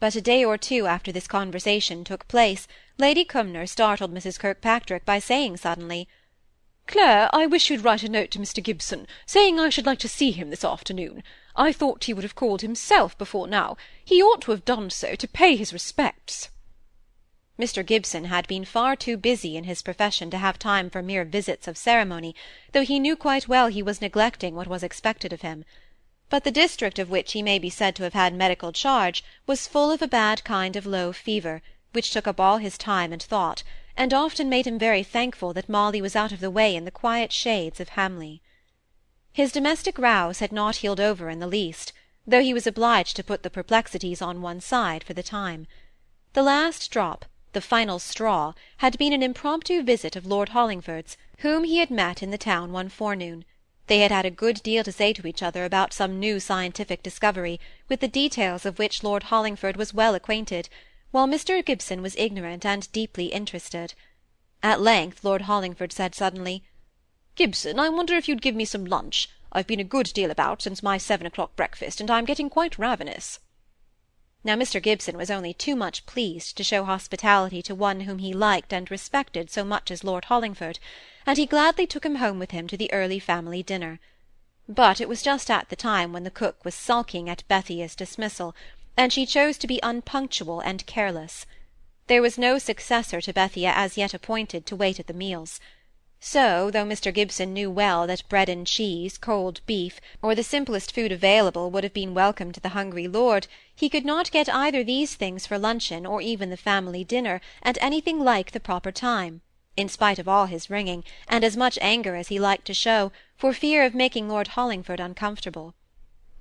but a day or two after this conversation took place, Lady Cumnor startled Mrs. Kirkpatrick by saying suddenly, Clare, I wish you'd write a note to Mr. Gibson, saying I should like to see him this afternoon. I thought he would have called himself before now. He ought to have done so, to pay his respects. Mr. Gibson had been far too busy in his profession to have time for mere visits of ceremony, though he knew quite well he was neglecting what was expected of him. But the district of which he may be said to have had medical charge was full of a bad kind of low fever, which took up all his time and thought, and often made him very thankful that Molly was out of the way in the quiet shades of Hamley. His domestic rows had not healed over in the least, though he was obliged to put the perplexities on one side for the time. The last drop, the final straw, had been an impromptu visit of Lord Hollingford's, whom he had met in the town one forenoon. They had had a good deal to say to each other about some new scientific discovery, with the details of which Lord Hollingford was well acquainted, while Mr. Gibson was ignorant and deeply interested. At length Lord Hollingford said suddenly, Gibson, I wonder if you'd give me some lunch. I've been a good deal about since my seven o'clock breakfast, and I'm getting quite ravenous. Now Mr. Gibson was only too much pleased to show hospitality to one whom he liked and respected so much as Lord Hollingford, and he gladly took him home with him to the early family dinner. But it was just at the time when the cook was sulking at Bethia's dismissal, and she chose to be unpunctual and careless. There was no successor to Bethia as yet appointed to wait at the meals. So, though Mr. Gibson knew well that bread and cheese, cold beef, or the simplest food available would have been welcome to the hungry lord, he could not get either these things for luncheon or even the family dinner at anything like the proper time, in spite of all his ringing, and as much anger as he liked to show, for fear of making Lord Hollingford uncomfortable.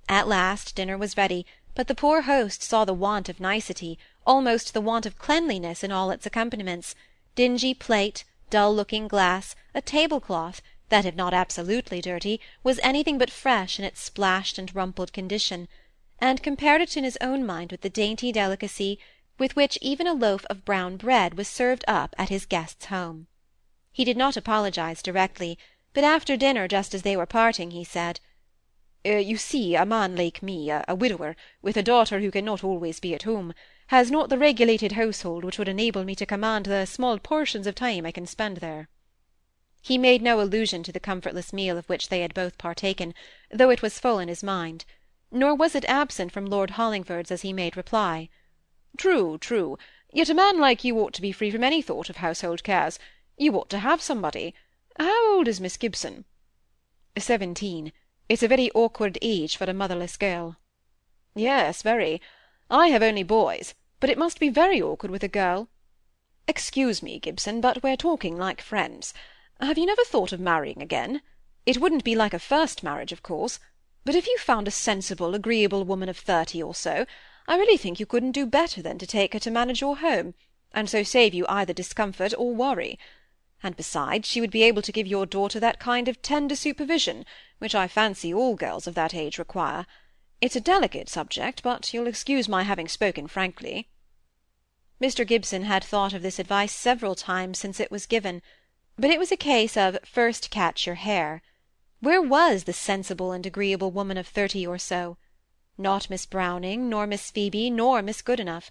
At last dinner was ready, but the poor host saw the want of nicety, almost the want of cleanliness in all its accompaniments, dingy plate, dull-looking glass, a tablecloth, that if not absolutely dirty, was anything but fresh in its splashed and rumpled condition, and compared it in his own mind with the dainty delicacy with which even a loaf of brown bread was served up at his guest's home. He did not apologize directly, but after dinner, just as they were parting, he said, uh, You see, a man like me, a widower, with a daughter who cannot always be at home, has not the regulated household which would enable me to command the small portions of time I can spend there. He made no allusion to the comfortless meal of which they had both partaken, though it was full in his mind; nor was it absent from Lord Hollingford's as he made reply. True, true. Yet a man like you ought to be free from any thought of household cares. You ought to have somebody. How old is Miss Gibson? Seventeen. It's a very awkward age for a motherless girl. Yes, very. I have only boys, but it must be very awkward with a girl. Excuse me, Gibson, but we're talking like friends. Have you never thought of marrying again? It wouldn't be like a first marriage, of course, but if you found a sensible, agreeable woman of thirty or so, I really think you couldn't do better than to take her to manage your home, and so save you either discomfort or worry. And besides, she would be able to give your daughter that kind of tender supervision, which I fancy all girls of that age require. It's a delicate subject, but you'll excuse my having spoken frankly. Mr. Gibson had thought of this advice several times since it was given, but it was a case of first catch your hare. Where was the sensible and agreeable woman of thirty or so? Not Miss Browning, nor Miss Phoebe, nor Miss Goodenough.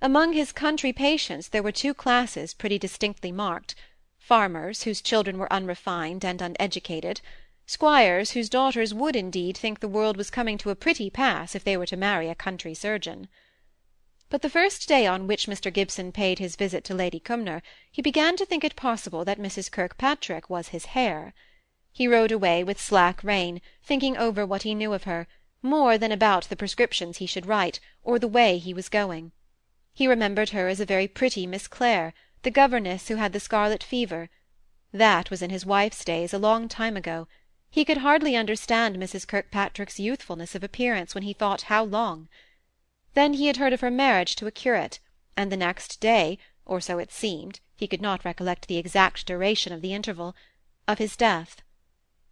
Among his country patients there were two classes pretty distinctly marked farmers, whose children were unrefined and uneducated, squires whose daughters would, indeed, think the world was coming to a pretty pass if they were to marry a country surgeon. But the first day on which Mr. Gibson paid his visit to Lady Cumnor, he began to think it possible that Mrs. Kirkpatrick was his hare. He rode away with slack rein, thinking over what he knew of her, more than about the prescriptions he should write, or the way he was going. He remembered her as a very pretty Miss Clare, the governess who had the scarlet fever. That was in his wife's days, a long time ago, he could hardly understand Mrs. Kirkpatrick's youthfulness of appearance when he thought how long. Then he had heard of her marriage to a curate, and the next day, or so it seemed, he could not recollect the exact duration of the interval, of his death.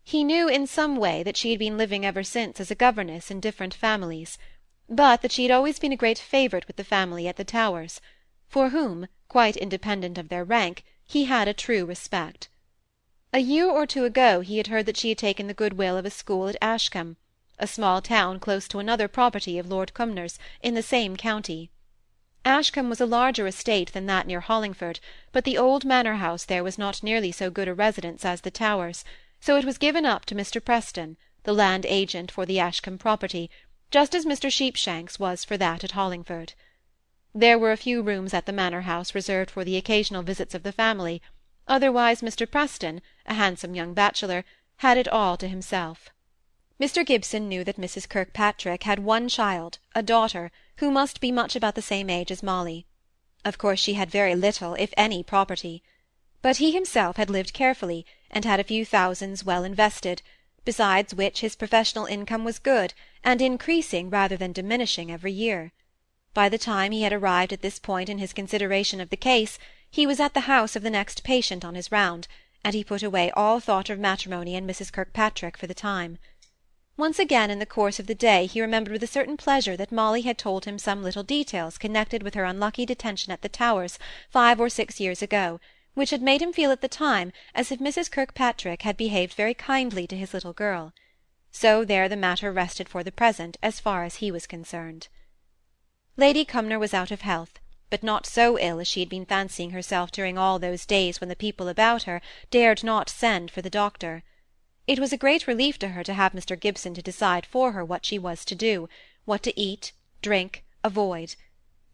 He knew in some way that she had been living ever since as a governess in different families, but that she had always been a great favourite with the family at the Towers, for whom, quite independent of their rank, he had a true respect. A year or two ago he had heard that she had taken the good-will of a school at Ashcombe, a small town close to another property of Lord Cumnor's, in the same county. Ashcombe was a larger estate than that near Hollingford, but the old manor house there was not nearly so good a residence as the Towers, so it was given up to Mr. Preston, the land agent for the Ashcombe property, just as Mr. Sheepshanks was for that at Hollingford. There were a few rooms at the manor house reserved for the occasional visits of the family, otherwise Mr. Preston, a handsome young bachelor, had it all to himself. Mr. Gibson knew that Mrs. Kirkpatrick had one child, a daughter, who must be much about the same age as Molly. Of course she had very little, if any, property. But he himself had lived carefully, and had a few thousands well invested, besides which his professional income was good, and increasing rather than diminishing every year. By the time he had arrived at this point in his consideration of the case, he was at the house of the next patient on his round, and he put away all thought of matrimony and Mrs. Kirkpatrick for the time. Once again in the course of the day he remembered with a certain pleasure that Molly had told him some little details connected with her unlucky detention at the Towers five or six years ago, which had made him feel at the time as if Mrs. Kirkpatrick had behaved very kindly to his little girl. So there the matter rested for the present, as far as he was concerned. Lady Cumnor was out of health, but not so ill as she had been fancying herself during all those days when the people about her dared not send for the doctor. It was a great relief to her to have Mr. Gibson to decide for her what she was to do, what to eat, drink, avoid.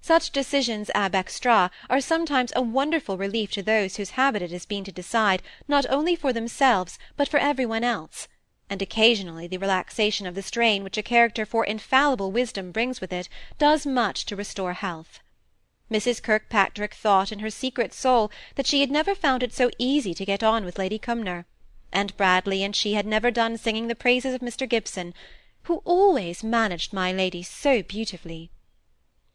Such decisions ab extra are sometimes a wonderful relief to those whose habit it has been to decide not only for themselves but for every one else and occasionally the relaxation of the strain which a character for infallible wisdom brings with it does much to restore health. Mrs. Kirkpatrick thought in her secret soul that she had never found it so easy to get on with Lady Cumnor, and Bradley and she had never done singing the praises of Mr. Gibson, who always managed my lady so beautifully.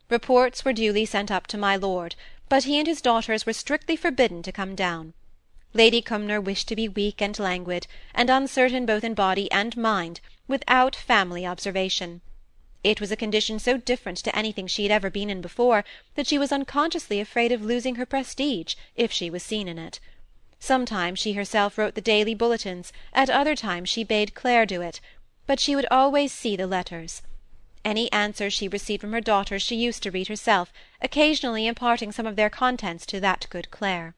Reports were duly sent up to my lord, but he and his daughters were strictly forbidden to come down. Lady Cumnor wished to be weak and languid, and uncertain both in body and mind, without family observation. It was a condition so different to anything she had ever been in before, that she was unconsciously afraid of losing her prestige, if she was seen in it. Sometimes she herself wrote the daily bulletins, at other times she bade Clare do it, but she would always see the letters. Any answers she received from her daughters she used to read herself, occasionally imparting some of their contents to that good Clare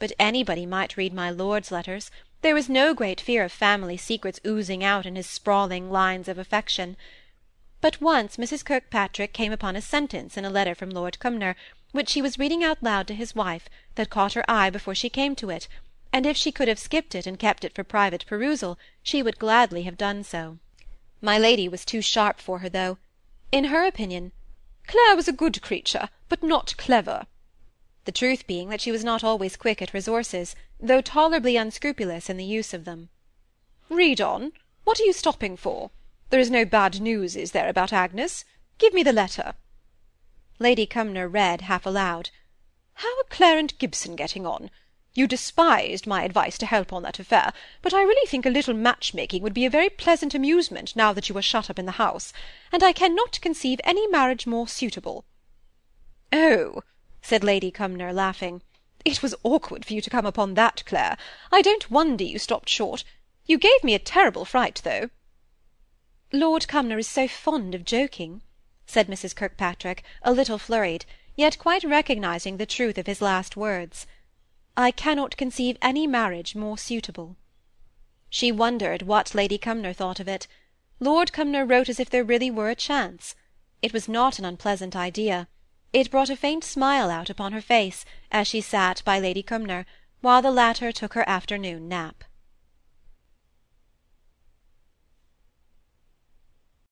but anybody might read my lord's letters there was no great fear of family secrets oozing out in his sprawling lines of affection but once mrs kirkpatrick came upon a sentence in a letter from lord cumnor which she was reading out loud to his wife that caught her eye before she came to it and if she could have skipped it and kept it for private perusal she would gladly have done so my lady was too sharp for her though in her opinion clare was a good creature but not clever the truth being that she was not always quick at resources, though tolerably unscrupulous in the use of them. "Read on. What are you stopping for? There is no bad news, is there, about Agnes? Give me the letter." Lady Cumnor read half aloud. "How are Clare and Gibson getting on? You despised my advice to help on that affair, but I really think a little match-making would be a very pleasant amusement now that you are shut up in the house, and I cannot conceive any marriage more suitable." "Oh! said Lady Cumnor, laughing. "It was awkward for you to come upon that, Clare. I don't wonder you stopped short. You gave me a terrible fright, though." "Lord Cumnor is so fond of joking," said Mrs. Kirkpatrick, a little flurried, yet quite recognising the truth of his last words. "I cannot conceive any marriage more suitable." She wondered what Lady Cumnor thought of it. Lord Cumnor wrote as if there really were a chance. It was not an unpleasant idea. It brought a faint smile out upon her face as she sat by Lady Cumnor, while the latter took her afternoon nap.